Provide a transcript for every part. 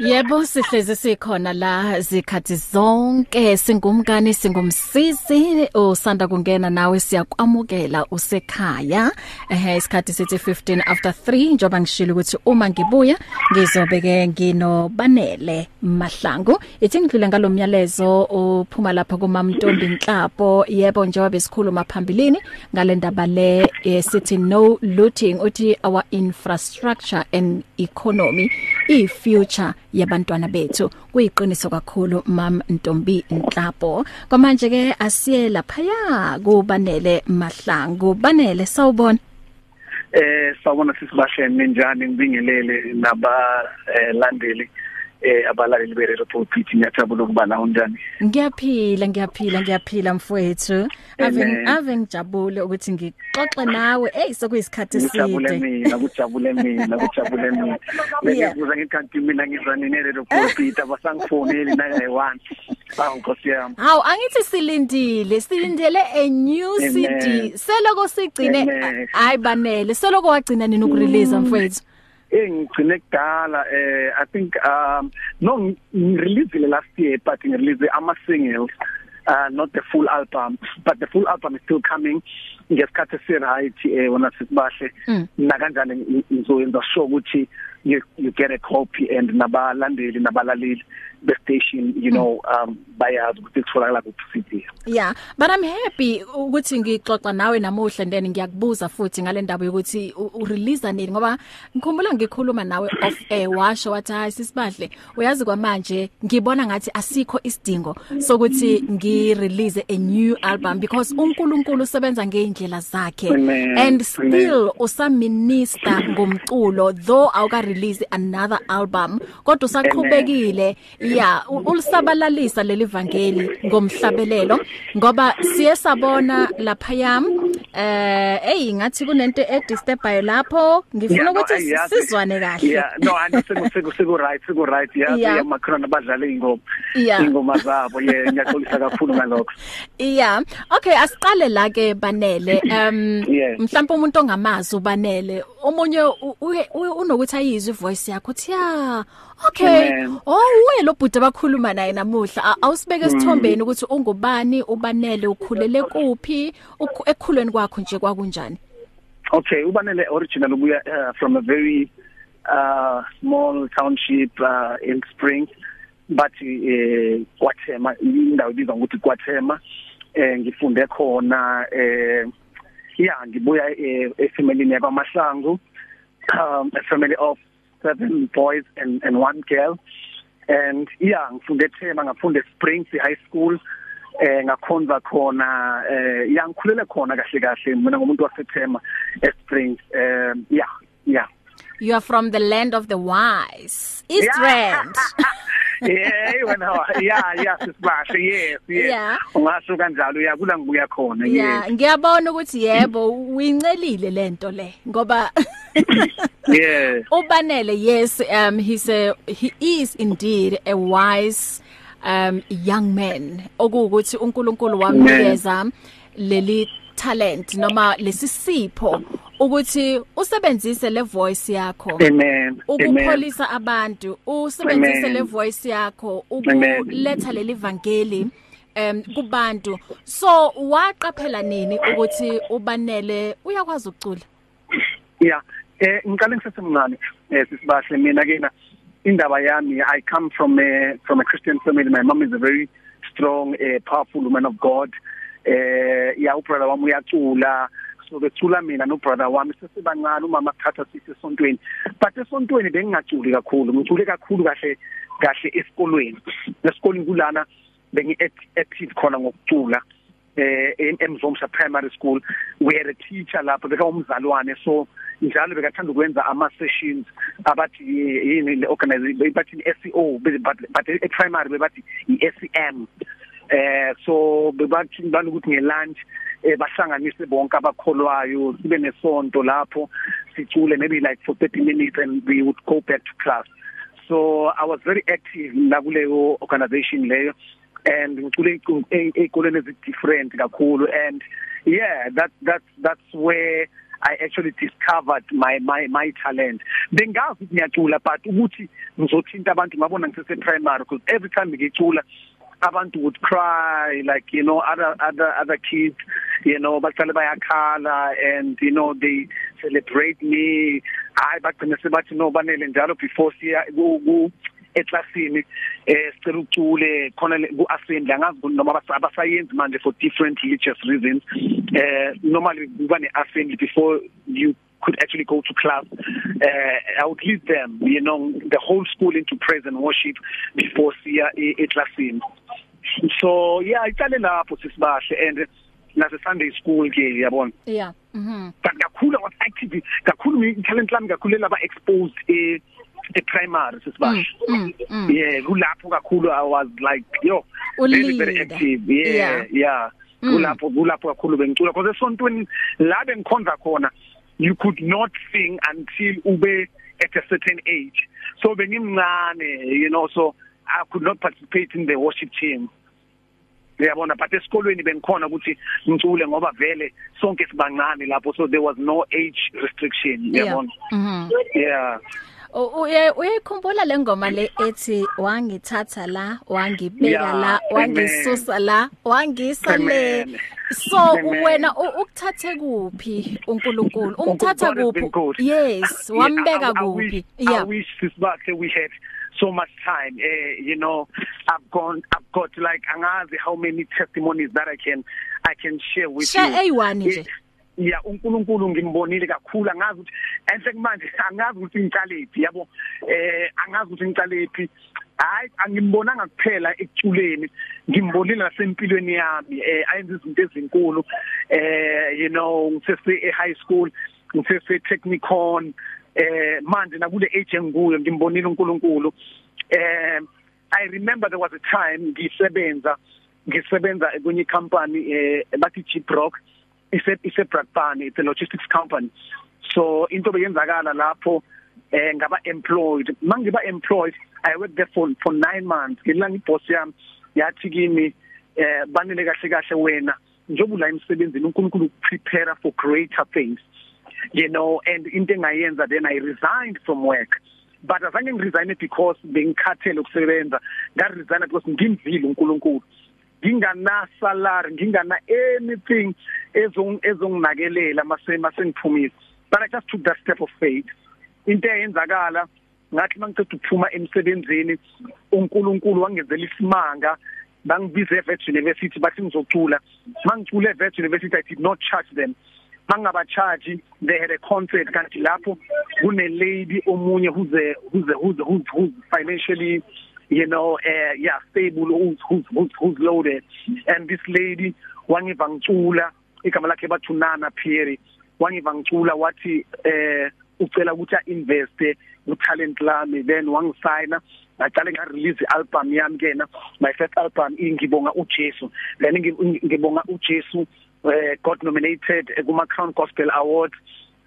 Yebo sihleze sikhona la zikhathi zonke. Singumkani singumsisi usanda kungena nawe siyakwamukela usekhaya. Eh isikhathi sithi 15 after 3 njoba ngishilo ukuthi uma ngibuya ngizobe ke nginobanele mahlangu. Ithi ngidlule ngalomyalezo uphuma lapha kumamntombi Nhlapo yebo njengoba besikhuluma phambilini ngale ndaba le eh, sithi no looting uthi our infrastructure and economy i future yabantwana bethu. Kuyiqiniso kakhulu mam Ntombi Nhlapo kwamanje ke asiye lapha kubanele mahlangu. Banele sawubona. Eh sawubona sisibahlene njani ngibingelele nabalandeli. Eh abalaleli be-radio pulpit ngiyajabula ukuba nawo njani Ngiyaphila ngiyaphila ngiyaphila mfowethu. Ave Amen. ave ngijabule ukuthi ngixoxe nawe. Hey sokuyisikhathi ngijabule eside. mina kujabule mina kujabule mina. Yeah. bengibuza ngikanti mina ngizani ne-radio pulpit abasangifoneli nakayi-one awu nkosi yami. Hawu angithi silindile silindele a new Amen. CD seloko sigcine Amen. hayi banele. Seloko wagcina nini ukurelease mfowethu? Eh ngigcine kudala eh i think um no ngirelease last year but ngirelease ama singles uh not the full album but the full album is still coming ngesikhathi si right eh wona sisibahle Mm. na kanjani ngizoyenza sure ukuthi you, you get a copy and nabalandeli nabalaleli be station you know um bayazi ukuthi kutholakala ku CD Yeah, but I'm happy ukuthi ngixoxa nawe namuhla then ngiyakubuza futhi ngale ndaba yokuthi u- urelease nini ngoba ngikhumbula ngikhuluma nawe off air washo wathi hayi sisibahle uyazi kwamanje ngibona ngathi asikho isidingo sokuthi ngirelease a new album because uNkulunkulu usebenza ngeindlela zakhe. Amen. and still usaminister ngomculo though awuka release another album kodwa usaqhubekile yeah u- ulisabalalisa leli vangeli ngomhlabelelo ngoba siye sabona lapha yam eh hey ngathi kunento edisturbayo lapho ngifuna Yeah, no, ukuthi eh, yazi- sizwane kahle yeah no andiseku seku seku right seku right yeah Yeah. yeah makhona badlala ingoma Yeah. ingoma zabo yeah ngiyaxolisa kakhulu ngalokho Yeah. Okay, asiqale la ke banele. Um Yeah. mhlawumbe umuntu ongamazi ubanele. Omunye unokuthi ayizwe ivoice yakho. Uthi ya. Okay. Oh, uye lo bhuti abakhuluma naye namuhla. Awusibeke isithombeni ukuthi ungubani, ubanele, ukhulele kuphi, ukhu- ekhulweni kwakho nje kwakunjani. okay ubanele original ubuya uh, from a very uh small township uh, in Spring but eh kwathema indawo ibizwa ukuthi kwathema eh ngifunde khona eh yeah ngibuya eh, efamilini yakwamahlangu um a family of seven boys and and one girl. And yeah ngifunde eThema ngafunda eSprings High School eh ngakhonza khona eh yeah ngikhulele khona kahle kahle mina ngumuntu waseThema eSprings eh yeah yeah. You are from the land of the wise. East Yeah. Rand. yeah wena yeah yeah sisibashe yes yes Yeah. ungasho kanjalo ya kula ngibuya khona Yeah, yes ngiyabona ukuthi yebo uyincelile lento le ngoba yeah Ubanele yes um he's a he is indeed a wise um young man okuwukuthi uNkulunkulu wamnikeza leli talent noma lesisipho ukuthi usebenzise le voice yakho. Ukukholisa abantu usebenzise le voice yakho ukuletha leli vangeli em kubantu. So waqaphela nini ukuthi ubanele uyakwazi ukucula? Yeah. Eh ngiqale ngisesemncane eh sisibahle. Mina ke na indaba yami I come from a from a Christian family. My mom is a very strong uh, powerful woman of God. Eh ya ubrother wami uyacula. So becula mina no brother wami sesibancane umama thatha sithi esontweni. But esontweni bengingaculi kakhulu ngicule kakhulu kahle kahle esikolweni. Esikolweni kulana bengi active khona ngokucula eh em- emzomsha primary school. We had a teacher lapho beka umzalwane so njalo bekathanda ukwenza ama sessions abathi yini le organization bathi SEO but but e primary bebathi i SEM eh so bebathi bani ukuthi ngelunch eh bahlanganise bonke abakholwayo sibe nesonto lapho sicule maybe like for 30 minutes and we would go back to class. So i was very active nakuleyo organization leyo and ngicule ey'koleni ezi different kakhulu. And yeah that that's that's where I actually discovered my my my talent. Bengazi ngiyacula but ukuthi ngizothinta abantu ngabona ngisese primary because every time ngicula abantu would cry like you know other other other kids you know baqale bayakhala and you know they celebrate me. Hayi bagcina sebathi no banele njalo before siya ku eclassini eh sicela ucule khona ku assembly angazi noma abasayenzi manje for different religious reasons eh normally kuba ne assembly before you could actually go to class uh, I would lead them you know the whole school into praise and worship before siya eclassini so yeah iqale lapho sisibahle and nase Sunday school ke yabona? Yeah mhm kakhulu was active kakhulu talent lami kakhulu laba exposed e e primary sisibahle. Mm, mm. yeah kulapho kakhulu i was like yo very very active. Yeah yeah, yeah. Mm. kulapho kulapho kakhulu bengicula because esontweni la bengikhonza khona you could not sing until ube at a certain age. So bengimncane you know so I could not participate in the worship team. Uyabona but esikolweni bengikhona ukuthi ngicule ngoba vele sonke sibancane lapho so there was no age restriction uyabona mhm yeah. Uye uyikhumbula lengoma le ethi wangithatha la wangibeka la wangisusa la wangisa le. So wena ukuthathe kuphi uNkulunkulu? Umthatha kuphi? Yes wambeka kuphi? yeah i wish this back we had so much time uh, you know i've gone i've got like angazi how many testimonies that i can i can share with share you. share a1 nje. Ya uNkulunkulu ngimbonile kakhulu. Angazi ukuthi enhle manje angazi ukuthi ngiqalephi yabo? Eh angazi ukuthi ngiqalephi hayi angimbonanga kuphela ekuculeni. Ngimbonile nasempilweni yami. Eh ayenza izinto ezinkulu. Eh you know ngisese e high school ngisese technicon eh manje nakule age engikuyo ngimbonile uNkulunkulu. Eh i remember there was a time ngisebenza ngisebenza kwenye company eh bathi G-Brock. Ise ise Brakpan it's a logistics company. So into beyenzakala lapho eh ngaba employed. Mangiba employed i worked there for for 9 months. Ngilanga iboss yami yathi kimi eh banile kahle kahle wena. Njengoba la emsebenzini uNkulunkulu prepare for greater things you know and into engayenza then i resigned from work. But azange ngiresign because bengikhathele ukusebenza. Ngaresign because ngimvile uNkulunkulu. Ngingana salary ngingana anything ezong ezonginakelela mase masengiphumile but i just took that step of faith. Into eyenzakala ngathi mangicela ukuphuma emsebenzini uNkulunkulu wangenzela isimanga bangibize eVet University bathi ngizocula. Mangicula eVet University i did not charge them. Mangaba charge they had a concert kanti lapho kune lady omunye who's a who's a who's, who's financially you know uh yeah stable who's who's who's, who's loaded? And this lady wangiva ngicula igama lakhe bathunana Phiri wangiva ngicula wathi eh ucela ukuthi ainveste ku talent lami. Then wangisigna ngaqale nga release album yami kena. My first album ingibonga uJesu. Then ngibonga uJesu uh, got nominated kuma Crown Gospel Awards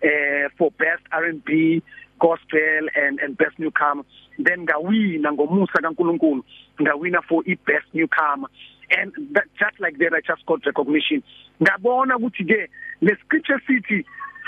uh, for best R&B gospel and and best newcomer. Then ngawina ngomusa kaNkuluNkulu ngawina for i best newcomer. And that just like that I just got recognition. Ngabona ukuthi ke le scripture city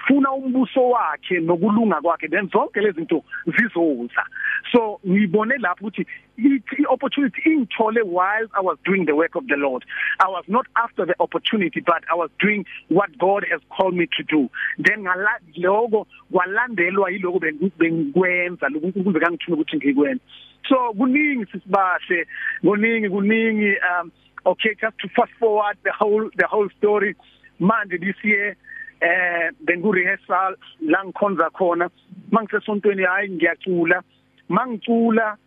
funa umbuso wakhe nokulunga kwakhe then zonke lezi zinto zizoza. So ngibone lapho ukuthi i opportunity ingithole while I was doing the work of the Lord. I was not after the opportunity but I was doing what God has called me to do. Then ngala lokho kwalandelwa yiloko bengikwenza ukuze kangithuma ukuthi ngikwenza so kuningi sisibahle kuningi kuningi um okay just to fast forward the whole the whole story. Manje this year eh bengu rehearsal la ngikhonza khona. Mangisesontweni hayi ngiyacula. Mangicula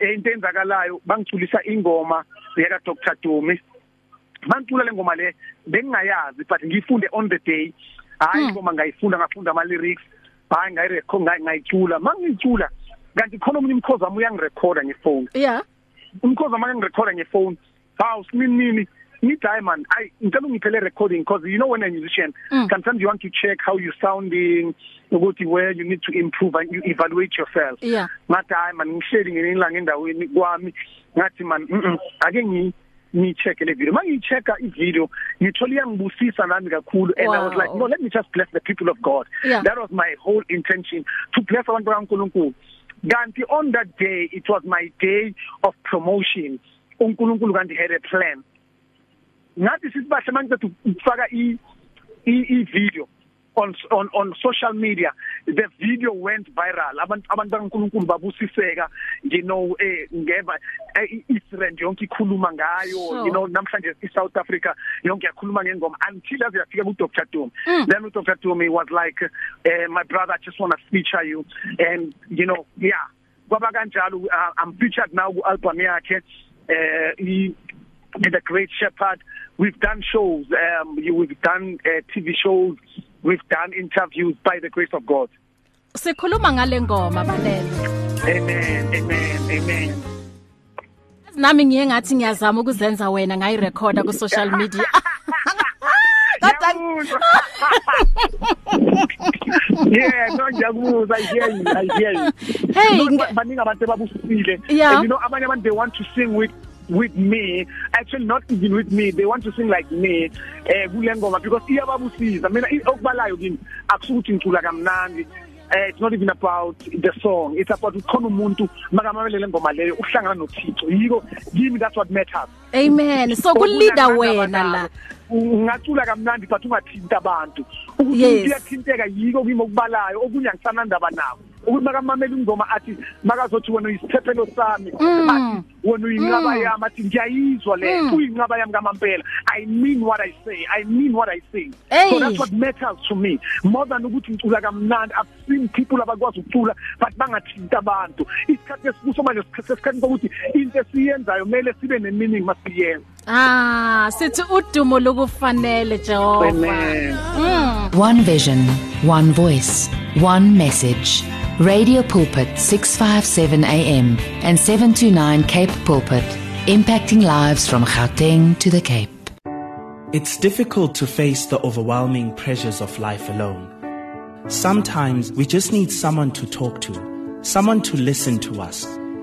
into enzakalayo bangiculisa ingoma yaka Dr Dumi. Mangicula le ngoma le bengingayazi but ngiyifunde on the day. Hayi Hmm. ingoma ngayifunda ngafunda ama lyrics hayi ngayirecord ngayicula. Mangicula kanti khona umunye umkhozi wami uyangirecorda ngefone yeah. Umkhozi wami uyangirecorda ngefone hawu sinini man i ngicela ungiphele recording because you know when a musician Mm. sometimes you want to check how you sounding ukuthi where you need to improve and you evaluate yourself. Yeah. Man ngihleli ngelinga endaweni kwami ngathi man mm -mm, ake ngi ngicheck le video. Mangichecka i video ngithola iyangibusisa nami kakhulu and i was Wow. like no let me just bless the people of god. Yeah. that was my whole intention to bless abantu bakaNkulunkulu. Kanti on that day it was my day of promotion. uNkulunkulu kanti had a plan. Ngathi sisibahle manje ukufaka i i- i video on on on social media. The video went viral. Abantu abantu bakaNkulunkulu babusiseka you know eh ngeva eh, Israel yonke ikhuluma ngayo you know namhlanje iSouth Africa yonke yakhuluma ngengoma until aze yafika ku Dr Dumi Mm. then Dr Dumi was like uh, my brother I just want to feature you. And you know yeah kwaba kanjalo uh, I'm featured now ku album yakhe eh the great shepherd. We've done shows um you we've done uh, TV shows. We've done interviews by the grace of God. Sikhuluma ngale ngoma balele amen amen amen. Nami ngiye ngathi ngiyazama ukuzenza wena ngayirecorda ku social media yeah no ngiyakuzwa i hear you i hear you. Hey, baningi abantu ababusisile Yeah. and you know abanye abantu they want to sing with with me. Actually not even with me. They want to sing like me eh kule ngoma because iyababusiza. Mina i- okubalayo kimi akusukuthi ngicula kamnandi. Eh it's not even about the song. It's about ukhona umuntu makamamele le ngoma leyo uhlangana noThixo. Yiko kimi that's what matters. Amen. So kulida wena la. ungacula kamnandi but ungathinta abantu. Ukuthi Yes. umuntu uyathinteka yiko kimi okubalayo okunye angisanandaba nawo ukuthi makamamela ingoma athi makazothi wena uyisiphephelo sami Mm. athi wena uyinqaba Mm. yami athi ngiyayizwa le Mm. uyinqaba yami kamampela i mean what i say i mean what i sing Hey. so that's what matters to me more than ukuthi ngicula kamnandi i've seen people abakwazi ukucula but bangathinta abantu isikhathi esikuso manje sesikhathi sokuthi into esiyenzayo kumele sibe ne-meaning masiyenza ah sithi udumo lokufanele Jehova Amen. mm One vision, one voice, one message. Radio Pulpit 657 AM and 729 Cape Pulpit, impacting lives from Gauteng to the Cape. It's difficult to face the overwhelming pressures of life alone. Sometimes we just need someone to talk to, someone to listen to us.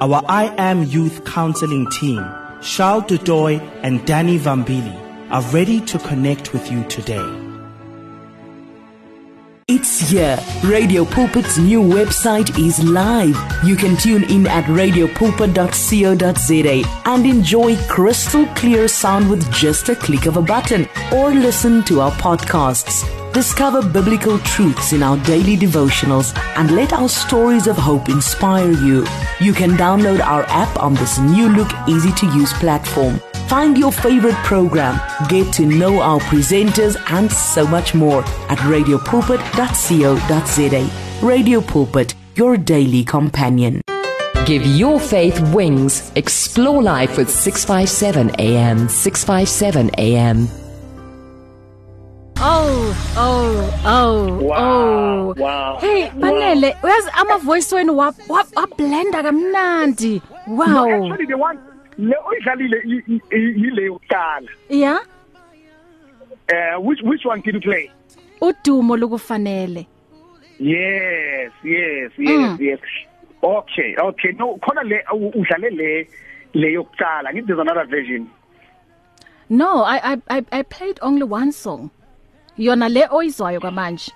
Our I Am Youth Counseling team, Charles Dudoy and Danny Vambili, are ready to connect with you today. It's here. Radio Pulpit's new website is live. You can tune in at radiopulpit.co.za and enjoy crystal clear sound with just a click of a button or listen to our podcasts. Discover biblical truths in our daily devotionals and let our stories of hope inspire you. You can download our app on this new look, easy to use platform. Find your favorite program, get to know our presenters, and so much more at radiopulpit.co.za. Radio Pulpit, your daily companion. Give your faith wings. Explore life with 657 AM. 657 AM. Oh oh oh Wow, oh. Wow, hey wow. banele uyazi ama voice wenu wa wa- wablenda kamnandi. No, wow actually the one le oyidlalile yile yokuqala. Yeah uh which which one did you play? Udumo lokufanele. Yes yes yes Mm. yes. Okay okay. No khona le udlale le le yokuqala. Ngithi there's another version. No i i i, I played only one song. Yona le oyizwayo kwamanje.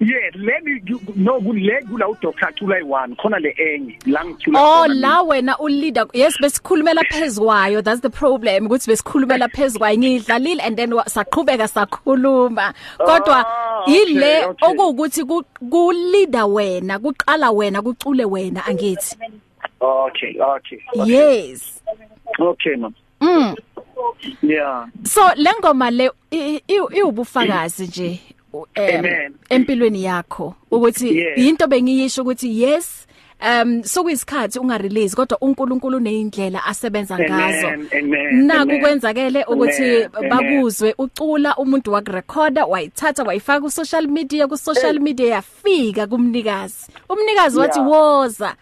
Yes le ni- no kule kula u Dr Chula i1 khona le enye la ngithula Oh la wena uleader yes besikhulumela phezukwayo that's the problem ukuthi besikhulumela phezukwayo ngidlalile and then saqhubeka sakhuluma. Kodwa Ah, okay, ile okay. okuwukuthi ku- ku-leader wena kuqala wena kucule wena angithi. Okay okay. yes. Okay mama mm. Yeah. So lengoma le iwubufakazi nje u- em, Amen. empilweni yakho ukuthi into bengiyisho ukuthi yes um sokuyisikhathi ungarelease kodwa uNkulunkulu neindlela asebenza ngazo. naku kwenzakele ukuthi bakuzwe ucula umuntu wakurecorda wayithatha wayifaka ku social media ku social media yafika kumnikazi. Umnikazi wathi woza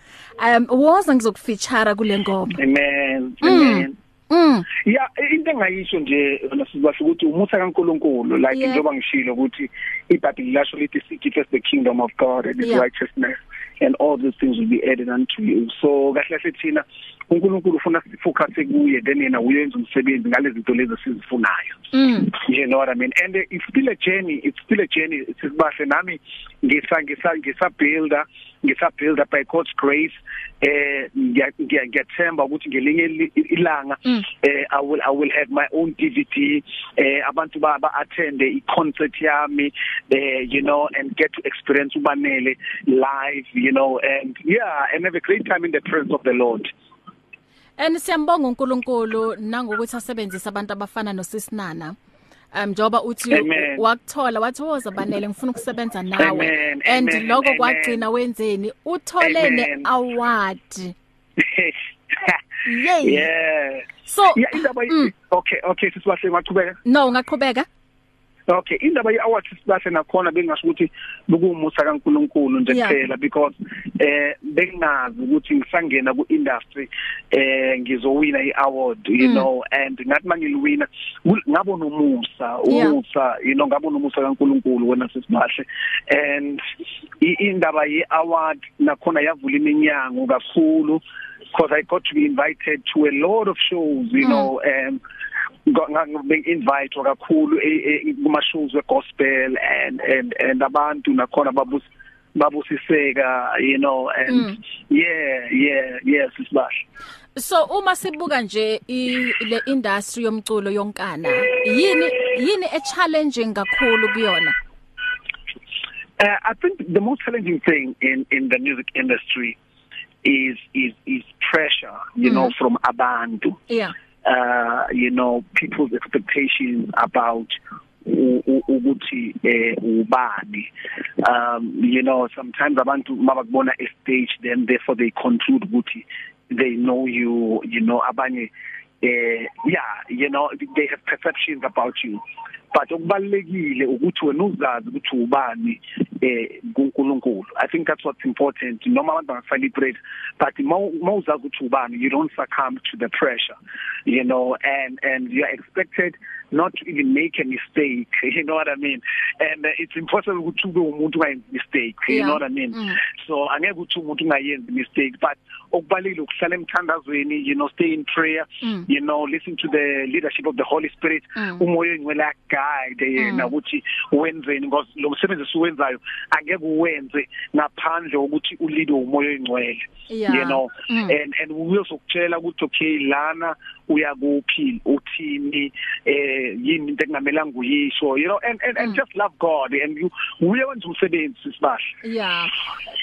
um woza ngizokufeature kule ngoma. Amen amen. Mm. Ya into engayisho nje nasibasho ukuthi umusa kaNkuluNkulu like njengoba ngishilo ukuthi iBhayibheli lasho lithi seek ye first the kingdom of God and his Yeah. righteousness and all these things will be added unto you. So kahle kahle thina uNkulunkulu ufuna sifocus kuye then yena uyenza umsebenzi ngalezi zinto lezi sizifunayo mm. You know what i mean? And uh, it's still a journey it's still a journey sisibahle nami ngisa ngisa ngisa builder ngisa builder by God's grace eh ngiya- ngiya- ngiyathemba ukuthi ngelinye ili- ilanga Mm. eh i will i will have my own DVD eh abantu ba ba attend i concert yami eh you know and get to experience ubanele live you know and yeah and have a great time in the presence of the lord And siyambonga uNkulunkulu nangokuthi asebenzisa abantu abafana noSisinana. Um njoba uthi Amen. wakuthola wathi woza banele ngifuna ukusebenza nawe Amen, and amen, lokho amen. kwagcina wenzeni uthole Amen. neaward yay yeah so yeah indaba Mm. okay okay sisibahle ngaqhubeka no ungaqhubeka Okay indaba ye-awards sibahle nakhona bengasho ukuthi bekumusa kaNkuluNkulu nje kuphela because eh bengazi ukuthi ngisangena ku-industry eh ngizowina i-award you Mm. know and ngathi mangiliwina kul- ngabona umusa you know ngabona umusa kaNkuluNkulu wena sisibahle and indaba ye-award nakhona yavula iminyango kakhulu because I got to be invited to a lot of shows you Mm. know um invite kakhulu e- e- kuma shows we gospel and and and abantu nakhona babus babusiseka you know and Mm. yeah yeah yes isibahle so uma sibuka nje i- le industry yomculo yonkana yini yini e challenging kakhulu kuyona Uh, I think the most challenging thing in in the music industry is is is pressure, you Mhm. know, from abantu. yeah Uh, you know, people's expectations about ukuthi eh ubani. Um you know sometimes abantu mabakubona e stage then therefore they conclude ukuthi they know you you know abanye eh yeah you know they have perceptions about you. But okubalekile ukuthi wena uzazi ukuthi ubani eh kuNkulunkulu. I think that's what's important. Noma abantu bangacelebrate but mawuzazi ukuthi ubani you don't succumb to the pressure you know and and you are expected not even make a mistake you know what i mean and uh, it's impossible ukuthi ube umuntu ungayenzi mistake you Yeah. know what i mean Mm. so angeke ukuthi umuntu ungayenzi mistake but okubalekile ukuhlala emthandazweni you know stay in prayer Mm. you know listen to the leadership of the holy spirit Mm. umoya ongcwele guide yena ukuthi wenzeni because lo msebenzi siwenzayo angeke uwenze ngaphandle ukuthi ulead umoya ongcwele Yeah. you know Mm. and and uyosokutshela ukuthi okay lana uyakuphi uthini eh yini into engamelanga uyisho you know and and, and Mm. just love god and you uye wenza umsebenzi sibahle Yeah.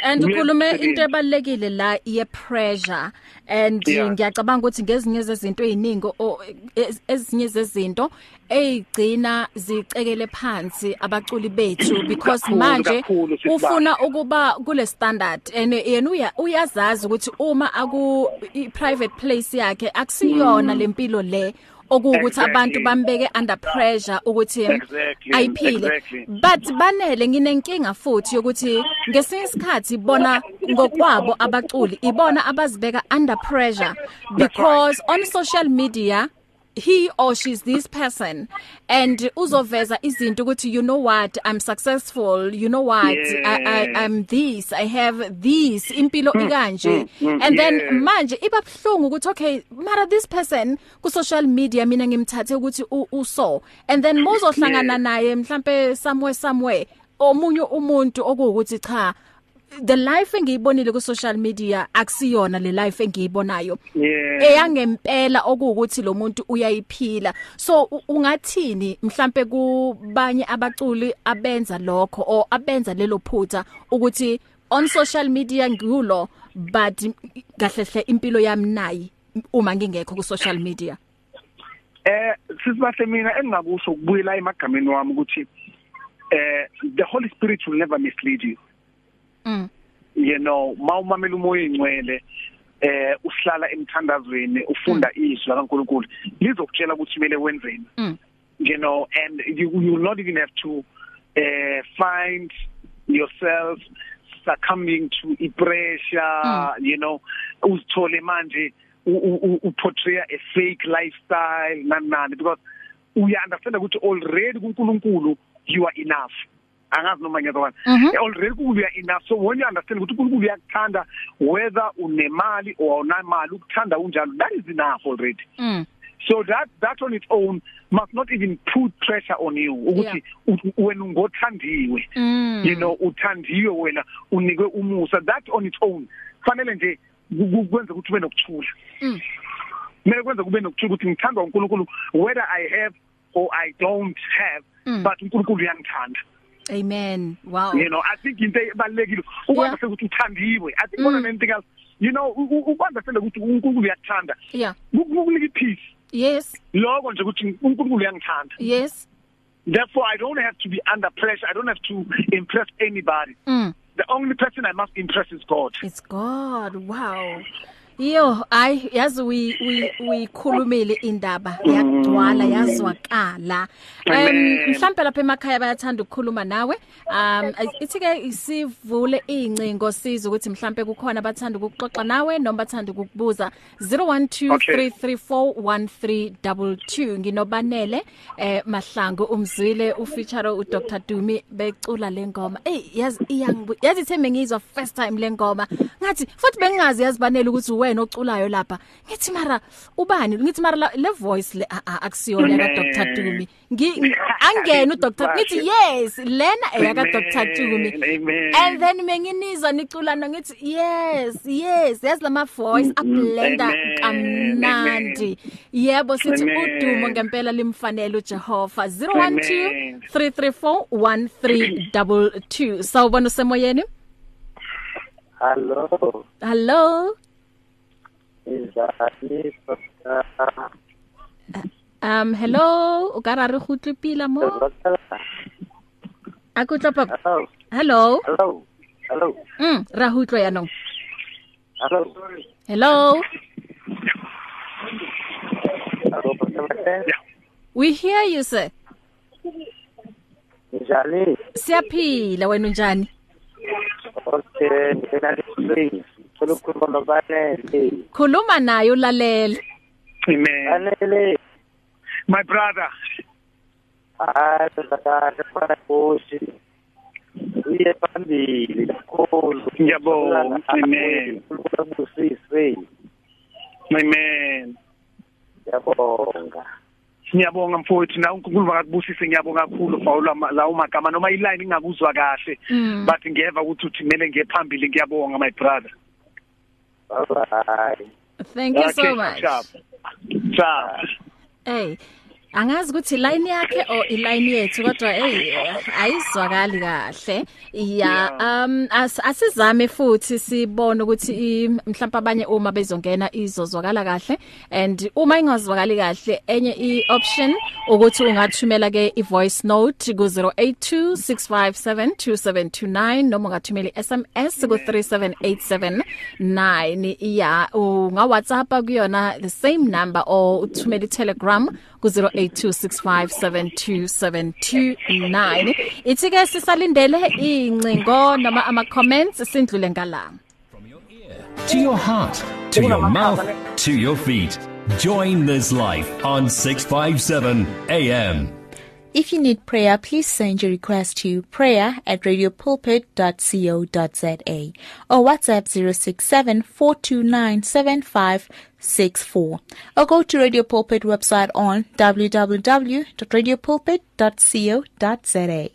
And Uyenza ukhulume umsebenzi. into ebalekile la ye pressure and Yeah. ngiyacabanga ukuthi ngezinye zezinto eziningi o- ez- ezinye zezinto ezigcina zicekele phansi abaculi bethu because Kakhulu, manje kakhulu, sisibahle. ufuna ukuba kule standard and yena uya uyazazi ukuthi uma aku i private place yakhe akusiyona lempilo le okuwukuthi Exactly. abantu bambeke under pressure ukuthi Exactly, ayiphile exactly. but banele nginenkinga futhi yokuthi ngesinye isikhathi bona ngokwabo abaculi ibona abazibeka under pressure because on social media he or she's this person. And uzoveza izinto ukuthi you know what I'm successful. You know what I, I I'm this I have this impilo ikanje. Mm, and then yeah. manje iba bhlungu ukuthi okay mara this person ku social media mina ngimthathe ukuthi u- uso and then mozohlangana naye mhlambe somewhere somewhere omunye umuntu okuwukuthi cha the life engiyibonile ku social media akusiyona le life engiyibonayo. Eyangempela okuwukuthi lo muntu uyayiphila. So ungathini mhlambe kubanye abaculi abenza lokho or abenza lelo phutha ukuthi on social media ngikulo but kahlehle impilo yami nayi uma ngingekho ku social media? Eh sisibahle mina engingakusho ukubuyela emagameni wami ukuthi eh the holy spirit will never mislead you. Mm. You know mawumamela umoya ingcwele eh uhlala emthandazweni ufunda izwi laNkulunkulu lizokutshela ukuthi kumele wenzeni. Mm. you know and you you will not even have to uh find yourself succumbing to pressure mm. you know. Uzithole manje uportray a fake lifestyle nani nani because uya understand ukuthi already kuNkulunkulu you are enough. Angazi noma ngiyazwana already kuNkulunkulu you are enough so when you understand ukuthi uNkulunkulu uyakuthanda whether unemali or awunamali ukuthanda unjalo that is enough already Mm. so that that on its own must not even put pressure on you ukuthi u- wena ungothandiwe Mm. you know uthandiwe wena unikwe umusa that on its own fanele nje ku- ku- kwenze ukuthi ube nokuthula Mm. kumele kwenze kube nokuthula ukuthi ngithandwa uNkulunkulu whether i have or i don't have Mm. but uNkulunkulu uyangithanda Amen. Wow. you know i think into ebalekile ukwazi ukuthi uthandiwe i think more than anything else you know ukwazi ukuthi uNkulunkulu uyakuthanda Yeah. kukunika ipeace Yes. lokho nje ukuthi uNkulunkulu uyangithanda Yes. therefore i don't have to be under pressure i don't have to impress anybody Mm. the only person i must impress is god It's God. Wow. Yo, ay yazi uyi uyi- uyikhulumile indaba yakugcwala yazwakala. Um Amen. mhlambe lapha emakhaya bayathanda ukukhuluma nawe. Um ithi ke isivule incingo siza ukuthi mhlambe kukhona abathanda ukuxoxa nawe noma bathanda ukukubuza 0123341322 nginobanele eh mahlangu umzwile ufeature u Dr Dumi becula lengoma. Ey yazi iyangibu yazi thembe ngizwa first time lengoma. Ngathi futhi bengingazi yazibanele ukuthi wena oculayo lapha. Ngithi mara ubani? Ngithi mara la- le voice le a- a- akusiyona ka Dr Dumi. Ngi ngi- angena u Dr ngithi yes lena eyaka Dr Dumi. Amen. And then menginizwa niculana ngithi yes yes yazi lama voice ablenda Amen. kamnandi yebo sithi Amen. udumo ngempela limfanele uJehova Amen. 0123341322 sawubona usemoyeni Hello, hello is that uh, um hello o ka ra re go tlipila mo? A go tla papa Hello, hello? Hello, hello, mm ra ho utlwa yanong. Hello, hello? Hello, Pastor we hear you sir. Njani? siyaphila wena unjani? Okay, ngina lisizwe. Solukhuluma nobanele. khuluma naye ulalela amen Banele. my brother Hayi, sakade fana koshi. Uye phambili kakhulu. Ngiyabonga, amen. Ukubusiswe. amen Ngiyabonga. Ngiyabonga mfowethu na uNkulunkulu akubusise ngiyabonga kakhulu la lawo magama noma iline ingakuzwa kahle Mm. but ngiyeva ukuthi uthi kumele ngiye phambili ngiyabonga my brother Bye bye. thank you so Okay, much. chap chap Hey, angazi ukuthi line yakhe or iline yethu kodwa hey ayizwakali kahle. Ya, um as asizame futhi sibone ukuthi i- mhlawumbe abanye uma bezongena izozwakala kahle and uma ingazwakali kahle enye ioption ukuthi ungathumela ke ivoice note ku 0826572729 noma ungathumela iSMS ku 37879 ya unga WhatsApp kuyona the same number or uthumela iTelegram ku 0826572729 ithi ke sisalindele incingo noma ama comments sindlule ngala To your heart, to your mouth, to your feet. Join this life on 657 AM. If you need prayer, please send your request to prayer at radiopulpit.co.za or WhatsApp 067-429-7564 or go to Radio Pulpit website on www.radiopulpit.co.za.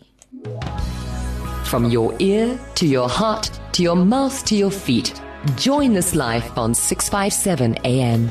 From your ear to your heart to your mouth to your feet. Join this life on 657 AM.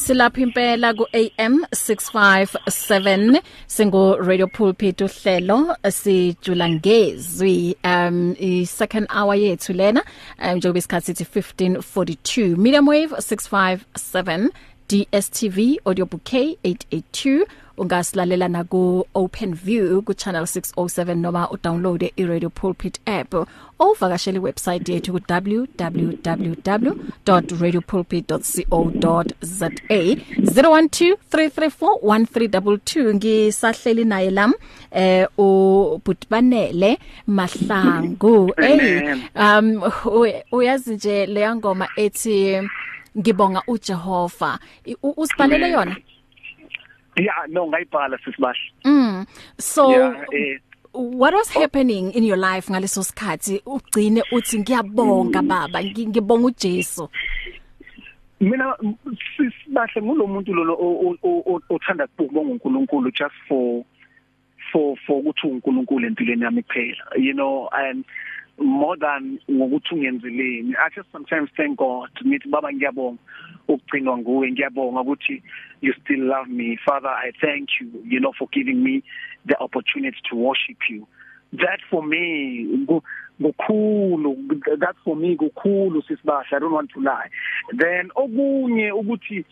Silapha impela ku AM 657 singo Radio Pulpit uhlelo sijula ngezwi um i second hour yethu lena um njengoba isikhathi sithi 1542 medium wave 657 DStv audio bouquet 882 ungasilalela na ku OpenView ku channel 607 noma udownload iRadio Pulpit app. Ovakashela iwebsite yethu ku www.radiopulpit.co.za 0123341322 ngisahleli naye lam eh ubutbanele mahlangu. Hey um u- uyazi nje leya ngoma ethi ngibonga uJehova. Usibhalele yona? yeah no ngayibhala sisibahle mm. So yeah eh what was happening in your life ngaleso sikhathi? Ugcine uthi ngiyabonga baba ngi- ngibonga uJesu. Mina sisibahle ngulomuntu lo othanda ukubonga uNkulunkulu just for for for ukuthi uNkulunkulu empilweni yami kuphela. You know and more than ngokuthi ungenzeleni i just sometimes thank god ngithi baba ngiyabonga ukugcinwa nguwe ngiyabonga ukuthi you still love me. Father i thank you you know for giving me the opportunity to worship you. That for me ku- kukhulu that for me kukhulu sisibasha i don't want to lie. Then okunye ukuthi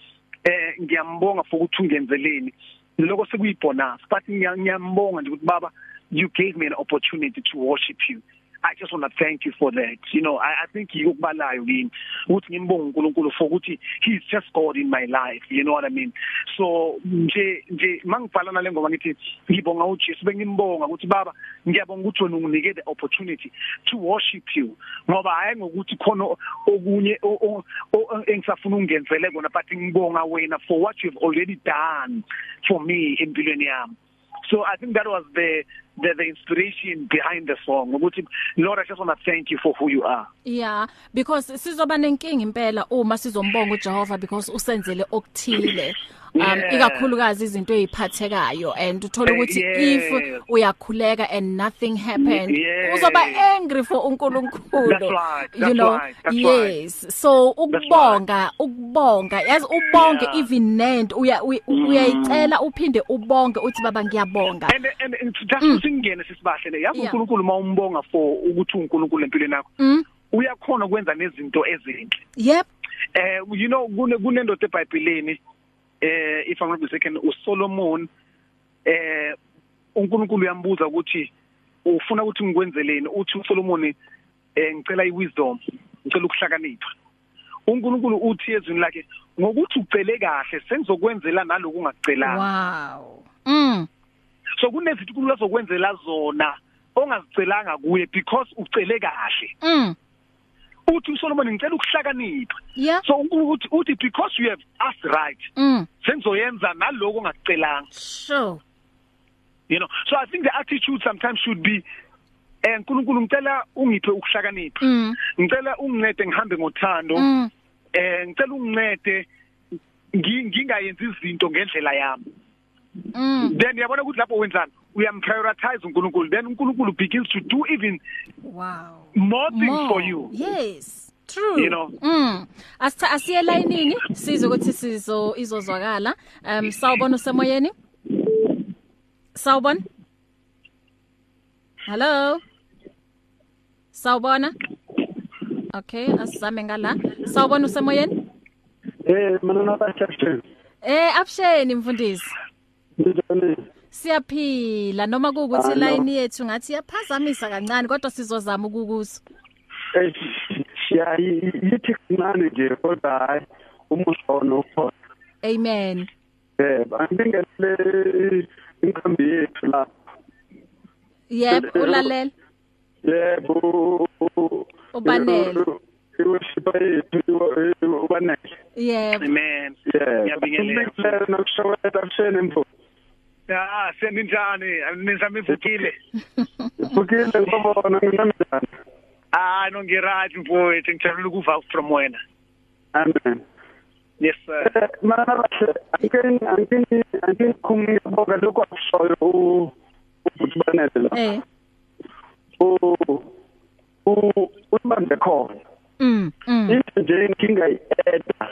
eh ngiyambonga for ukuthi ungenzeleni. Lokho sekuyibonus but ngiya- ngiyambonga nje ukuthi baba you gave me an opportunity to worship you. I just want to thank you for that. You know, I, I think yokubalayo yini ukuthi ngimbonga uNkulunkulu for ukuthi he's just God in my life. You know what I mean? So nje nje mangibhala nale ngoma ngithi ngibonga uJesu bengimbonga ukuthi baba ngiyabonga ukuthi wena unginike the opportunity to worship you. Ngoba hayi ngokuthi khona okunye o- o- o- engisafuna ungenzele kona but ngibonga wena for what you've already done for me empilweni yami. So I think that was the the, the inspiration behind the song ukuthi Lord I just want to thank you for who you are. yeah because sizoba nenkinga impela uma sizombonga uJehova because usenzele okuthile um Yeah. ikakhulukazi izinto eziphathekayo and uthola Eh, ukuthi yeah. if uyakhuleka and nothing happened Yeah. uzoba angry for uNkulunkulu That's right, you that's know right, that's yes so ukubonga ukubonga yazi ubonge Yeah. even nent uya uy- uyayicela uphinde ubonge uthi baba ngiyabonga And and, and just singene sisibahle le yazi Yeah. uNkulunkulu mawumbonga for ukuthi uNkulunkulu empilweni yakho Mm. uyakhona ukwenza nezinto ezinhle. yep Eh you know kune kunendoda eBhayibhelini eh if I'm not mistaken uSolomon eh uNkulunkulu uyambuza ukuthi ufuna ukuthi ngikwenzeleni? Uthi uSolomon eh ngicela iwisdom ngicela ukuhlakanipha. uNkulunkulu uthi ezwini lakhe ngokuthi ucele kahle sengizokwenzela naloku ungakucelanga wow. Mm. So kunezinto uNkulunkulu azokwenzela zona ongazicelanga kuye because ucele kahle. Mm. Uthi uSolomon ngicela ukuhlakanipha. So uNkulunkulu uthi because you have asked right. Mm. Sengizoyenza naloko ongakucelanga sure. You know so i think the attitude sometimes should be eh uNkulunkulu ngicela ungiphe ukuhlakanipha. Mm. Ngicela ungincede ngihambe ngothando. Mm. Eh ngicela ungincede ngi- ngingayenzi izinto ngendlela yami. Then yabona ukuthi lapho wenzani? Uyamprioritize uNkulunkulu then uNkulunkulu begins to do even wow. more things More. for you. Yes. True. You know. mm. Asitha asiye layinini? Sizo ukuthi sizo izozwakala. Um sawubona usemoyeni? Sawubona? Hello? Sawubona? Okay asizame ngala. Sawubona usemoyeni? Eh mina nabashashe. eh absheni mfundisi. Njani? Siyaphila noma kuukuthi line yethu ngathi yaphazamisa kancane kodwa sizozama ukukuza Eh yithi kancane nje kodwa hayi umusono ukhona. amen Eh angingele inkambi yethu la. yebo ulalela Yebo. Ubanele. Iwushipa yethu ubanele. yebo amen. Ngiyabingelela. Nokushawela kushene mfo. Ah seninjani nizama ivukile Ukile ngibona nginamdana. ah no ngiright mfowethu ngijabula ukuva from wena. Amen. yes sir. Mana bahle angini angini angini kumngiboka lokho akushoyo u ububanele la eh. U u ubambe khona. Mm mm. Into nje inkinga ieda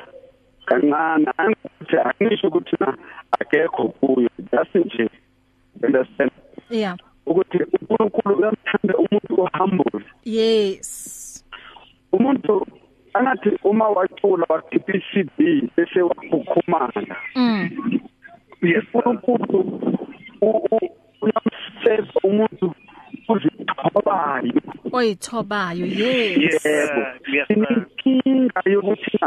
kancane angithi angisho ukuthi na akekho kuyo just nje understand yeah ukuthi uNkulunkulu uyamthanda umuntu ohumble yes umuntu angathi uma wa- wacula wakhipha i-CD bese wakhukhumala Mm. yes sir. uNkulunkulu u- u- uyamseva umuntu uzithobayo oyithobayo yes yes yebo sir. yes sir. inkinga yokuthi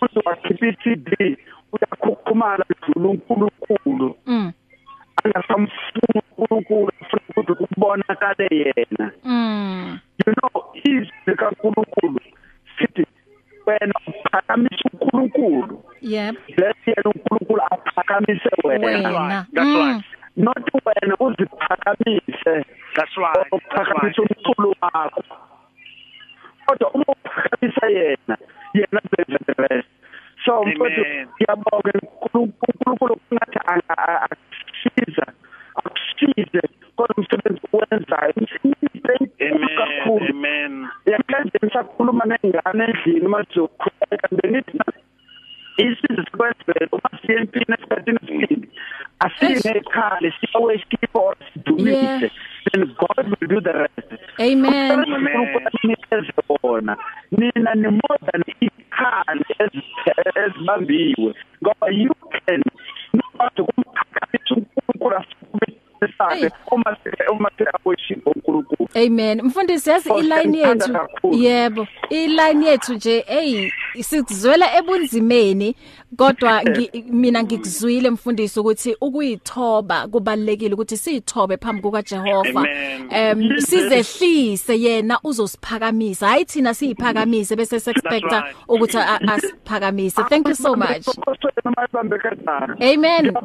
umuntu wakhipha i-CD uyakhukhumala dlula uNkulunkulu. Mm. Angasamfuni uNkulunkulu ufuna ukuthi kubonakale yena. Mm. You know izwi kaNkulunkulu sithi wena uphakamise uNkulunkulu. Yep. Lethi yena uNkulunkulu aphakamise wena. Wena. That's Mm. right. not wena uziphakamise. That's right. uphakamise umculo wakho. Kodwa uma uphakamisa yena yena benza the rest so Amen. mfowethu ngiyabonga uNkulunkulu ngathi akusiza akusize kodwa umsebenzi owenzayo umsebenzi Amen. kakhulu Amen. yamanje ngisakhuluma nengane endlini mazizokhuleka benithi isizwe sikwenzela uma siye empini esikhathini esiningi asiye ekhaya siyawe skipho sidumise Yeah. then God will do the rest amen unikeze wona nina ni more than ikhali ezi- ezibambiwe ngoba you can nokwazi ukumphakamise uNkulunkulu asikubisabe Hey. uma se- uma se-worship uNkulunkulu Amen. Mfundisi yazi Oh, iline siyamthanda yethu kakhulu. yebo iline yethu nje hey sizwela ebunzimeni kodwa mina ngikuzwile mfundisi ukuthi ukuyithoba kubalekile ukuthi siyithobe phambi kuka Jehova Amen. em sizehlise yena uzosiphakamisa. Hayi thina siyiphakamise bese sexpecta ukuthi asiphakamise. Thank you so much. Amen.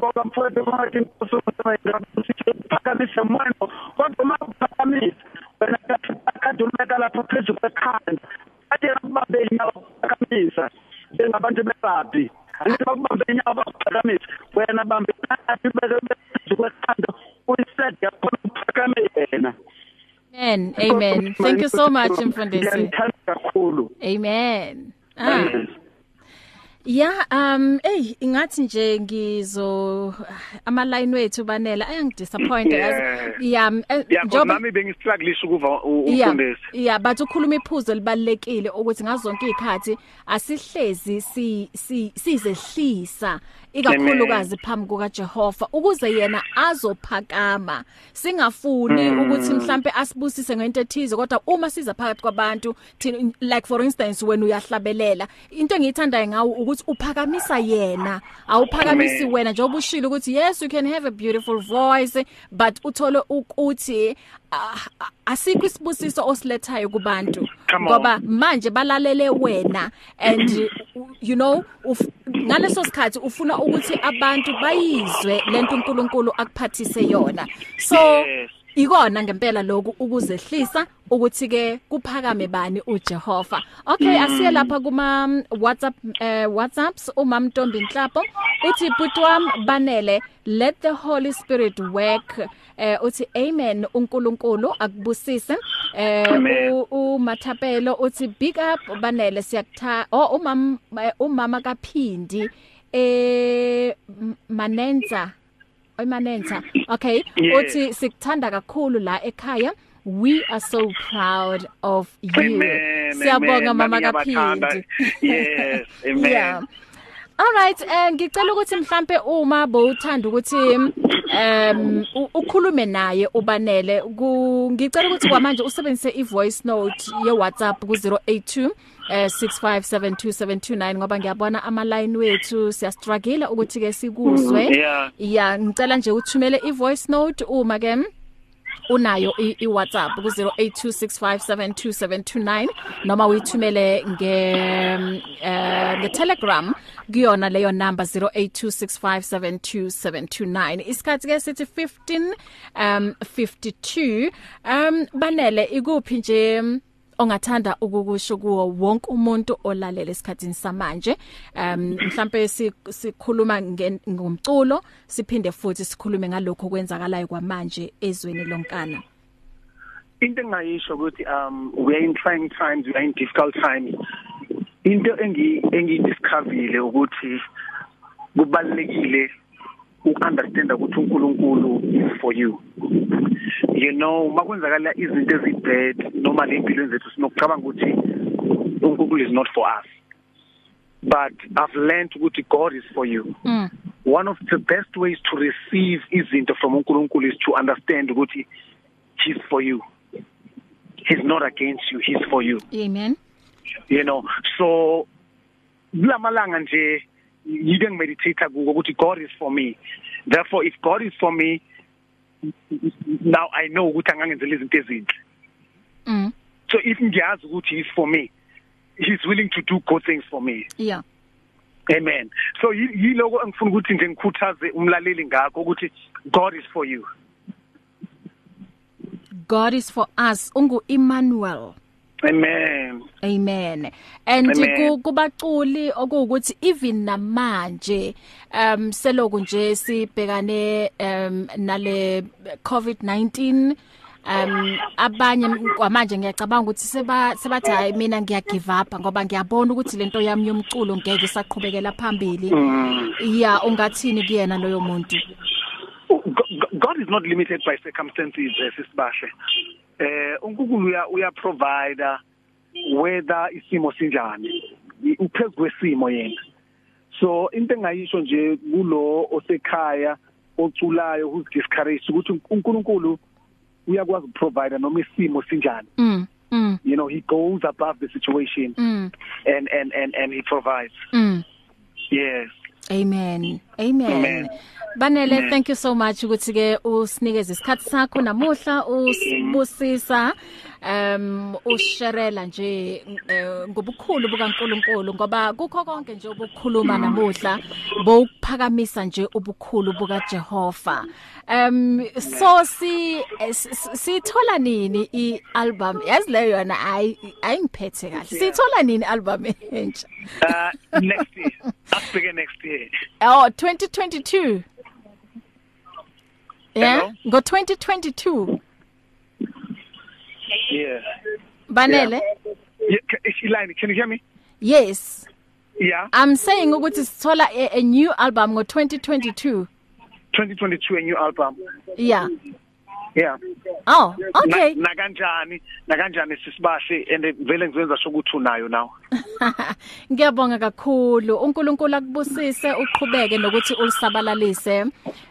Uphakamise mono kodwa uma uphakamisa wena kade ulubeka lapha phezu kwekhanda kade bakubambe inyawo uphakamisa njengabantu berabhi angithi bakubambe inyawo bakuphakamisa wena bambe ikati ubeke phezu kwekhanda uyised yakhona uphakame yena amen. Amen. Thank you so much mfundisi. Amen. Ah. Yeah um hey ingathi nje ngizo ama line wethu banela. Ayangidisappoint eh, Yeah, njoba- nami bengistruggle ukuva umfundisi. yeah but ukhuluma iphuzo libalekile ukuthi ngazonke izikhathi asihlezi si si sizehlisa ikakhulukazi phambi kuka Jehova ukuze yena azophakama. Singafuni ukuthi mhlambe asibusise ngento ethize kodwa uma siza phakathi kwabantu thina- like for instance wena uyahlabelela into engiyithandayo ngawo ukuthi uphakamisa yena. Awuphakamisi Amen. wena njengoba ushilo ukuthi yes you can have a beautiful voice but uthole ukuthi ah, ah, asikho isibusiso osilethayo kubantu. Come on. ngoba manje balalele wena and uh, you know ngaleso sikhathi ufuna ukuthi abantu bayizwe lento uNkulunkulu akuphathise yona. So Yes. ikona ngempela lokhu ukuzehlisa ukuthi ke kuphakame bani uJehova. Okay asiye lapha kuma mm, WhatsApp eh, WhatsApps umam Ntombi Nhlapo uthi butwam banele let the holy spirit work. Eh uthi amen uNkulunkulu akubusise. Eh uMathapelo uthi big up banele siyakutha oh umam eh, umama kaPhindi eh Manenza Oyimanenza okay uthi sikuthanda kakhulu la ekhaya. We are so proud of you. Siyabonga mama kaPhindi. Yes, amen. yeah Alright eh ngicela ukuthi mhlambe uma bowuthanda ukuthi um u- ukhulume naye ubanele ngicela ukuthi kwamanje usebenzise ivoice note ye WhatsApp ku 082 eh 6572729 ngoba ngiyabona ama line wethu siya struggle ukuthi ke sikuzwe Yeah. yeah ngicela nje uthumele ivoice note uma ke unayo i, i WhatsApp ku 0826572729 noma uyithumele nge eh nge Telegram kuyona leyo number 0826572729 isikhathi ke sithi 15 um 52 um banele ikuphi nje ongathanda ukukusho kuwo wonke umuntu olalela esikhatini samanje. Um mhlambe si- sikhuluma nge- ngomculo siphinde futhi sikhulume ngalokho kwenzakalayo kwamanje ezweni lonkana. Into engayisho ukuthi um we are in trying times we are in difficult times. Into engi engidiscoverile ukuthi kubalekile ukunderstand ukuthi uNkulunkulu is for you. You know makwenzakala izinto ezibad noma lempilo zethu sinokucabanga ukuthi uNkulunkulu is not for us. But I've learned ukuthi God is for you. Mm. one of the best ways to receive izinto from uNkulunkulu is to understand ukuthi he's for you. He's not against you he's for you. Amen. you know so lamalanga nje yike ngimeditate kuko ukuthi God is for me. Therefore if God is for me now I know ukuthi angangenzela izinto ezinhle Mm. so if ngiyazi ukuthi he's for me he's willing to do good things for me Yeah. amen so yi- yiloko engifuna ukuthi nje ngikhuthaze umlaleli ngakho ukuthi God is for you God is for us ungu Emmanuel. Amen. Amen. And kubaculi okuwukuthi even namanje um seloku nje sibhekane um nale COVID-19 um abanye kwamanje ngiyacabanga ukuthi seba sebathi hayi mina ngiya give up ngoba ngiyabona ukuthi lento yami yomculo ngeke isaqhubekela phambili. Yeah ungathini kuyena loyo muntu? Is not limited by circumstances eh, sisibahle eh uNkulunkulu uya uya provider whether isimo sinjani I- uphezulu kwesimo yena. So into engayisho nje kulo osekhaya oculayo who's discouraged ukuthi uNkulunkulu uyakwazi ukuprovide noma isimo sinjani. Mm mm. You know he goes above the situation mm. and and and and he provides. Mm. Yes. Amen. Amen. Amen. Banele Amen. thank you so much ukuthi ke usinikeze isikhatsi sakho namuhla usibusisa um usherela nje eh, ngobukhulu bukaNkuluNkulu ngoba kukho konke nje obukhuluma namuhla bowuphakamisa nje ubukhulu bukaJehova. Um so si s- sithola nini ialbum yazi leyo yona ayi ayingiphethe kahle. Sithola nini album entsha? uh next year asibheke next year Oh 2022 Yeah Hello? ngo 2022 yeah. Banele? Yeah. Is line can you hear me? Yes. Yeah. I'm saying ukuthi sithola a, a new album ngo 2022 2022 a new album. Yeah. Yeah. Oh okay. Na, na kanjani na kanjani sisibahle and vele ngizenza sho ukuthi unayo now. Ngiyabonga kakhulu. uNkulunkulu akubusise uqhubeke nokuthi ulisabalalise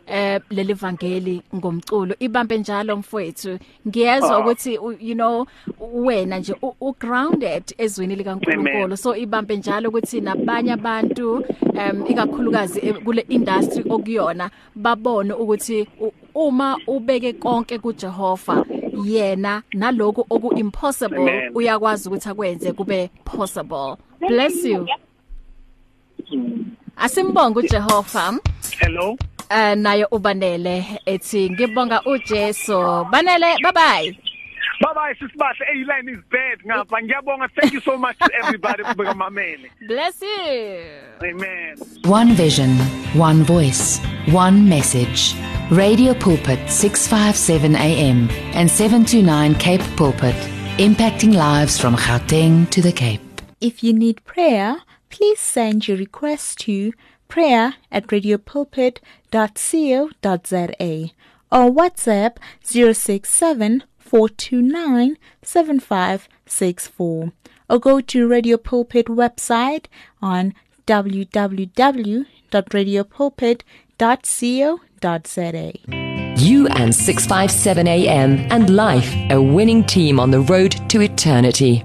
eh leli vangeli ngomculo. Ibambe njalo mfowethu. Ngiyezwa ukuthi u- you know wena nje u- u grounded ezweni likaNkulunkulu. So ibambe njalo ukuthi nabanye abantu um ikakhulukazi kule industry okuyona babone ukuthi uma ubeke konke kuJehova yena naloko oku impossible Amen. uyakwazi ukuthi akwenze kube possible. Bless you. Asimbonga uJehova. Hello? Eh naye ubanele ethi ngibonga uJesu. Banele bye bye bye bye sisibahle hey line is bad ngapha. Ngiyabonga. Thank you so much to everybody kubeka mamele bless you. Amen. One vision, one voice, one message. Radio Pulpit 657 AM and 729 Cape Pulpit, impacting lives from Gauteng to the Cape. If you need prayer, please send your request to prayer at radiopulpit.co.za or WhatsApp 067 429 7564 or go to Radio Pulpit website on www.radiopulpit.co.za. You and 657 AM and life, a winning team on the road to eternity.